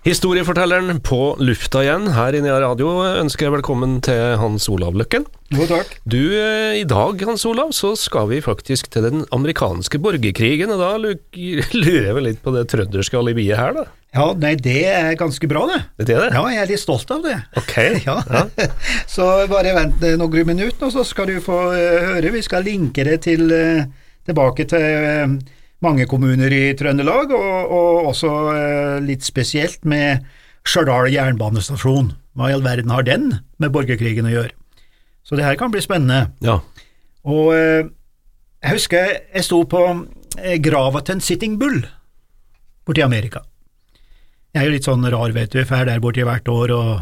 Historiefortelleren på lufta igjen her inne i Radio ønsker jeg velkommen til Hans Olav Løkken. Jo, takk. Du, eh, i dag, Hans Olav, så skal vi faktisk til den amerikanske borgerkrigen, og da lurer jeg vel litt på det trønderske alibiet her, da. Ja, nei, det er ganske bra, det. Det er det? Ja, jeg er litt stolt av det. Ok. Ja. så bare vent eh, noen minutter, og så skal du få eh, høre. Vi skal linke det til, tilbake til mange kommuner i Trøndelag, og, og også eh, litt spesielt med Stjørdal jernbanestasjon. Hva i all verden har den med borgerkrigen å gjøre? Så det her kan bli spennende. Ja. Og eh, jeg husker jeg sto på eh, grava til en Sitting Bull borti Amerika. Jeg er jo litt sånn rar, vet du, fer der borti hvert år og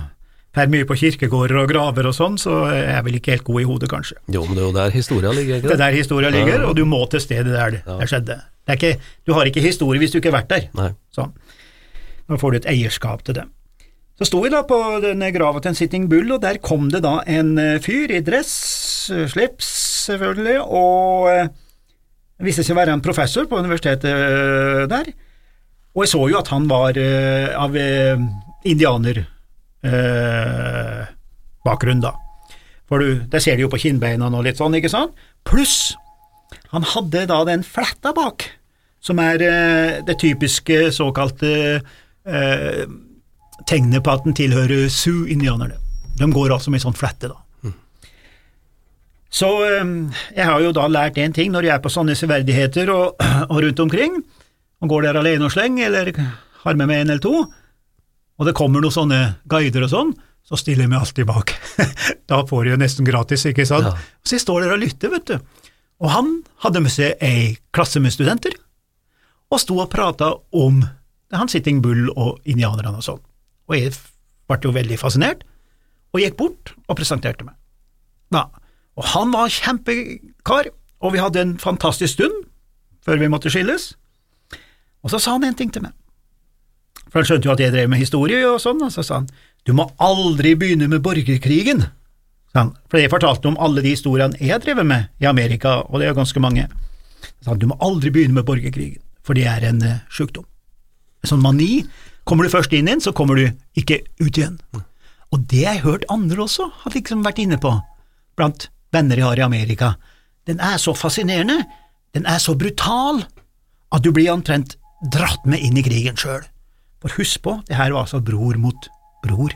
fer mye på kirkegårder og graver og sånn, så jeg er vel ikke helt god i hodet, kanskje. Jo, men det er jo der historia ligger, ikke Det er der historia ligger, og du må til stedet der det, Ja. det skjedde. Ikke, du har ikke historie hvis du ikke har vært der. Nei. Sånn. Nå får du et eierskap til det. Så sto vi da på denne grava til en Sitting Bull, og der kom det da en eh, fyr i dress, eh, slips selvfølgelig, og eh, viste seg å være en professor på universitetet der. Og jeg så jo at han var av eh, indianer eh, bakgrunn, da. For du, det ser du jo på kinnbeina og litt sånn, ikke sant? Pluss, han hadde da den fletta bak, som er eh, det typiske såkalte eh, tegnet på at den tilhører Sioux-indianerne. De går altså med sånn flette, da. Så eh, jeg har jo da lært én ting når jeg er på sånne severdigheter og, og rundt omkring, og går der alene og sleng, eller har med meg en eller to, og det kommer noen sånne guider og sånn, så stiller jeg meg alltid bak. da får jeg jo nesten gratis, ikke sant? Ja. Så jeg står der og lytter, vet du. Og han hadde med seg ei klasse med studenter, og sto og prata om han Sitting Bull og indianerne og sånn. Og jeg ble jo veldig fascinert, og gikk bort og presenterte meg. Da. Og han var kjempekar, og vi hadde en fantastisk stund før vi måtte skilles. Og så sa han en ting til meg. For han skjønte jo at jeg drev med historie og sånn, og så sa han du må aldri begynne med borgerkrigen, han, for jeg fortalte om alle de historiene jeg har drevet med i Amerika, og det er ganske mange. Så sa du må aldri begynne med borgerkrigen, for det er en uh, sykdom. En sånn mani. Kommer du først inn i den, så kommer du ikke ut igjen. Og det har jeg hørt andre også har liksom vært inne på, blant venner jeg har i Amerika. Den er så fascinerende, den er så brutal, at du blir omtrent dratt med inn i krigen sjøl. For husk på, det her var altså bror mot bror.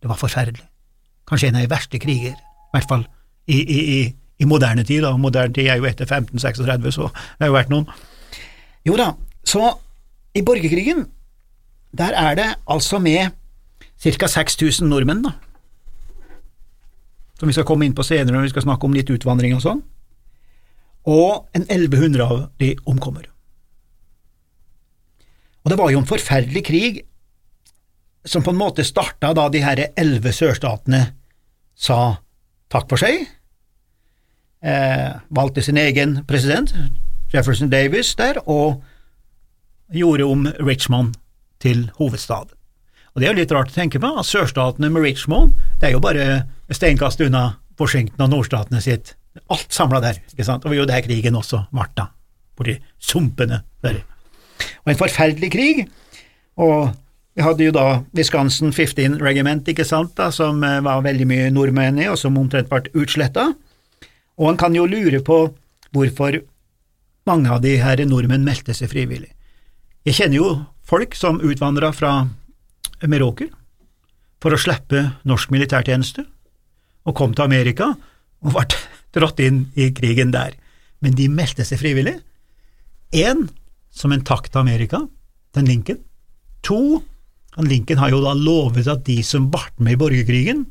Det var forferdelig. Kanskje en av de verste kriger, i hvert fall i, i, i, i moderne tid, da. Moderne tid er jo etter 1536, så det har jo vært noen. Jo da, så i borgerkrigen, der er det altså med ca. 6000 nordmenn, da. Som vi skal komme inn på senere når vi skal snakke om litt utvandring og sånn. Og en 1100 av de omkommer. Og det var jo en forferdelig krig som på en måte starta da de her elleve sørstatene sa takk for seg, eh, valgte sin egen president, Jefferson Davis, der, og gjorde om Richmond til hovedstad. Og det er jo litt rart å tenke på, at sørstatene med Richmond, det er jo bare steinkast unna Washington og nordstatene sitt, alt samla der, ikke sant, og jo der krigen også ble, da, borti sumpene der. Og en forferdelig krig, og vi hadde jo da Wisconsin 15 Regiment, ikke sant, da, som eh, var veldig mye nordmenn i, og som omtrent ble utsletta. Og en kan jo lure på hvorfor mange av de her nordmenn meldte seg frivillig. Jeg kjenner jo folk som utvandra fra Meråker for å slippe norsk militærtjeneste, og kom til Amerika og ble dratt inn i krigen der. Men de meldte seg frivillig. Én som en takk til Amerika, den Lincoln. To, han Lincoln har jo da lovet at de som ble med i borgerkrigen,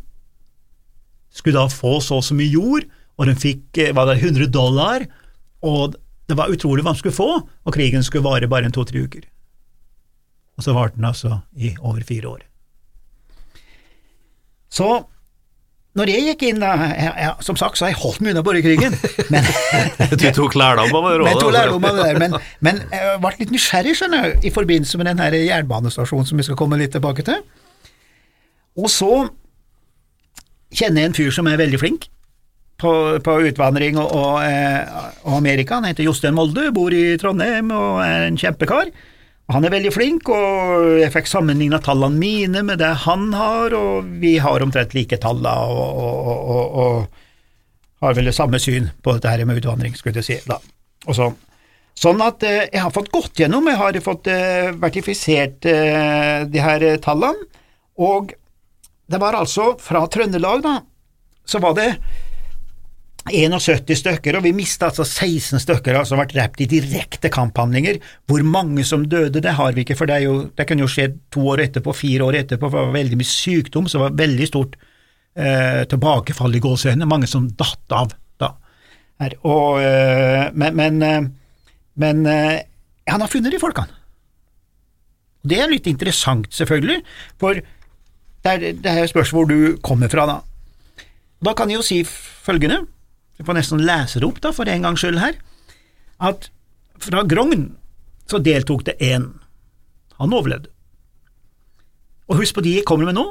skulle da få så og så mye jord, og de fikk eh, var det 100 dollar, og det var utrolig hva han skulle få, og krigen skulle vare bare en to-tre uker. Og så varte den altså i over fire år. Så når jeg gikk inn, jeg, jeg, som sagt, så har jeg holdt meg unna borgerkrigen, men, Du tok lærdom av det? rådet? lærdom av det der, men, men jeg ble litt nysgjerrig, skjønner i forbindelse med den her jernbanestasjonen som vi skal komme litt tilbake til. Og så kjenner jeg en fyr som er veldig flink på, på utvandring og, og, eh, og Amerika. Han heter Jostein Molde, bor i Trondheim og er en kjempekar. Han er veldig flink, og jeg fikk sammenligna tallene mine med det han har, og vi har omtrent like tall og, og, og, og, har vel det samme syn på dette her med utvandring, skulle jeg si. da. Og sånn. Sånn at eh, jeg har fått gått gjennom, jeg har fått eh, vertifisert eh, de her tallene, og det var altså fra Trøndelag, da, så var det 71 stykker, og vi mista altså 16 stykker som vært drept i direkte kamphandlinger. Hvor mange som døde, det har vi ikke, for det, jo, det kunne jo skje to år etterpå, fire år etterpå, for det var veldig mye sykdom, så det var veldig stort eh, tilbakefall i gåsehendene. mange som datt av da. Her, og, eh, men men, eh, men eh, han har funnet de folkene. Det er litt interessant, selvfølgelig, for det er, det er spørsmål hvor du kommer fra, da. Da kan jeg jo si følgende, jeg får nesten lese det opp da, for en gangs skyld her, at fra Grogn så deltok det én. Han overlevde. Og husk på de jeg kommer med nå,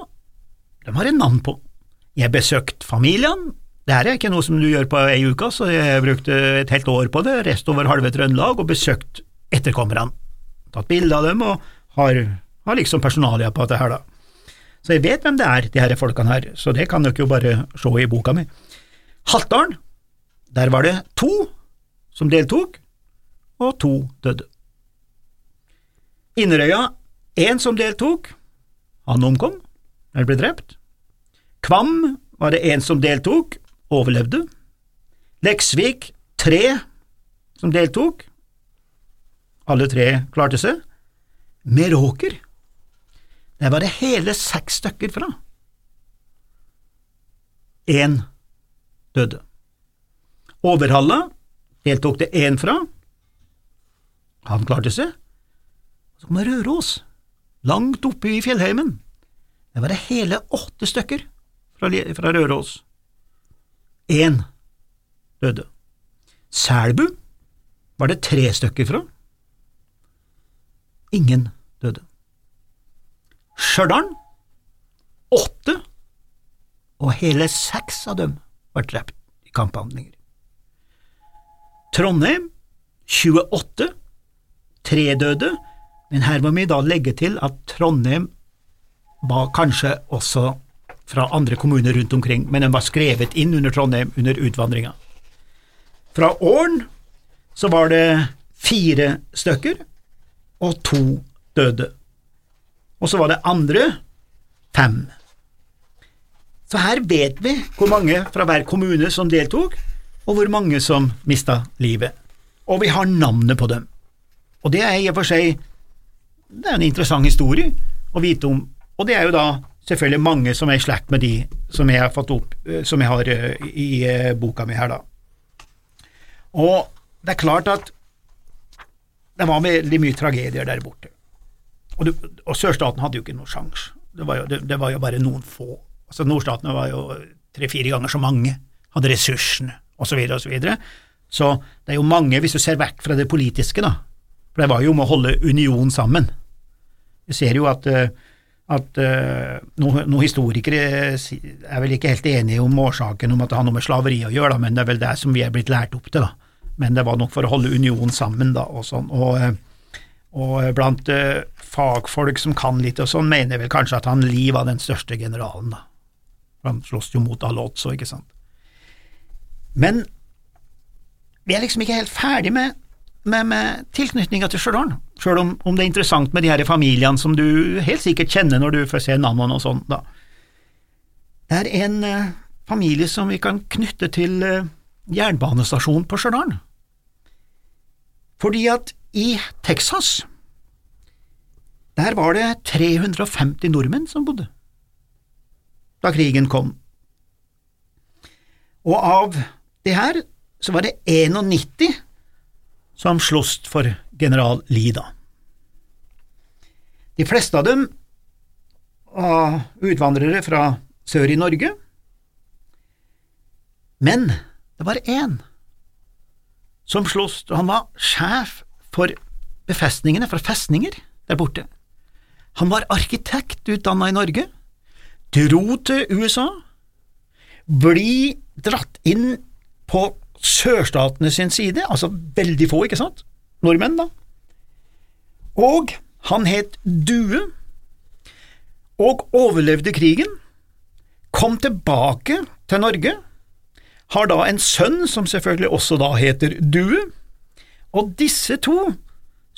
de har en navn på. Jeg besøkte familien, det her er ikke noe som du gjør på ei uke, så jeg brukte et helt år på det, rest over halve Trøndelag, og besøkt etterkommerne. Tatt bilde av dem, og har, har liksom personalia på dette her, da. Så jeg vet hvem det er, de her folkene her, så det kan dere jo bare se i boka mi. Haltdalen, der var det to som deltok, og to døde. Inderøya, én som deltok, han omkom, eller ble drept. Kvam var det én som deltok, overlevde. Leksvik, tre som deltok, alle tre klarte seg. Meråker, der var det hele seks stykker fra. Én døde. Overhalla deltok det én fra. Han klarte seg. Så kom Røros, langt oppe i fjellheimen. Der var det hele åtte stykker fra, fra Røros. Én døde. Selbu var det tre stykker fra. Ingen døde. Stjørdal åtte, og hele seks av dem var drept i kamphandlinger. Trondheim 28, tre døde, men her må vi da legge til at Trondheim var kanskje også fra andre kommuner rundt omkring, men den var skrevet inn under Trondheim under utvandringa. Fra Åren så var det fire stykker, og to døde. Og så var det andre fem. Så her vet vi hvor mange fra hver kommune som deltok, og hvor mange som mista livet. Og vi har navnet på dem. Og det er i og for seg det er en interessant historie å vite om, og det er jo da selvfølgelig mange som er i slekt med de som jeg har fått opp, eh, som jeg har eh, i eh, boka mi her, da. Og det er klart at det var veldig mye tragedier der borte. Og, det, og sørstaten hadde jo ikke noen sjanse. Det, det, det var jo bare noen få. Altså Nordstatene var jo tre-fire ganger så mange, hadde ressursene, osv., osv. Så, så det er jo mange, hvis du ser vekk fra det politiske, da, for det var jo om å holde union sammen. Vi ser jo at, eh, at eh, noen no historikere er vel ikke helt enige om årsaken om at det har noe med slaveri å gjøre, da, men det er vel det som vi er blitt lært opp til. da. Men det var nok for å holde union sammen, da, og sånn. Og, eh, og blant eh, fagfolk som kan litt og sånn, mener vel kanskje at han Lie var den største generalen, da. For Han sloss jo mot òg, ikke sant. Men vi er liksom ikke helt ferdig med, med, med tilknytninga til Stjørdal, sjøl om, om det er interessant med de her familiene som du helt sikkert kjenner når du får se navnene og sånn, da. Det er en eh, familie som vi kan knytte til eh, jernbanestasjonen på Stjørdal. Fordi at i Texas, der var det 350 nordmenn som bodde da krigen kom. Og av det her så var det 91 som sloss for general Lie, da. De fleste av dem var utvandrere fra sør i Norge, Men det var én som sloss, og han var sjef for befestningene, for festninger der borte. Han var arkitekt utdanna i Norge, dro til USA, bli dratt inn på sørstatene sin side, altså veldig få, ikke sant, nordmenn, da, og han het Due, og overlevde krigen, kom tilbake til Norge, har da en sønn som selvfølgelig også da heter Due, og disse to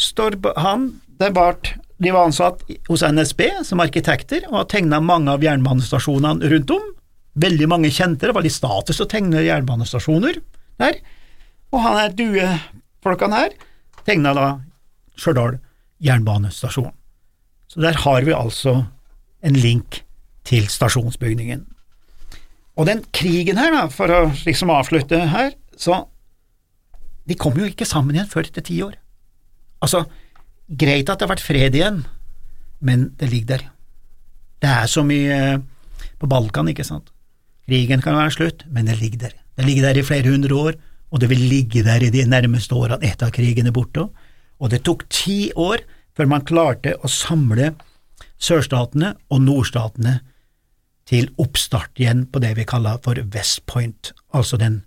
står han det var, De var ansatt hos NSB som arkitekter og har tegna mange av jernbanestasjonene rundt om. Veldig mange kjente, det var litt status å tegne jernbanestasjoner der. Og han er Due-folkene her tegna da Stjørdal jernbanestasjon. Så der har vi altså en link til stasjonsbygningen. Og den krigen her, da, for å liksom avslutte her, så De kom jo ikke sammen igjen før etter ti år. Altså, greit at det har vært fred igjen, men det ligger der. Det er som i eh, på Balkan, ikke sant. Krigen kan være slutt, men det ligger der. Det ligger der i flere hundre år, og det vil ligge der i de nærmeste årene etter at krigen er borte. Og det tok ti år før man klarte å samle sørstatene og nordstatene til oppstart igjen på det vi kaller for West Point, altså den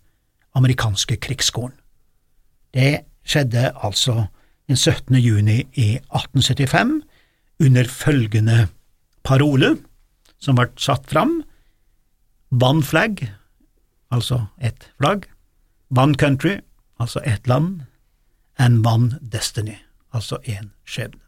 amerikanske krigsskolen. Det skjedde altså den 17. juni i 1875 under følgende parole som ble satt fram, One flag, altså ett flagg, One country, altså ett land, and one destiny, altså én skjebne.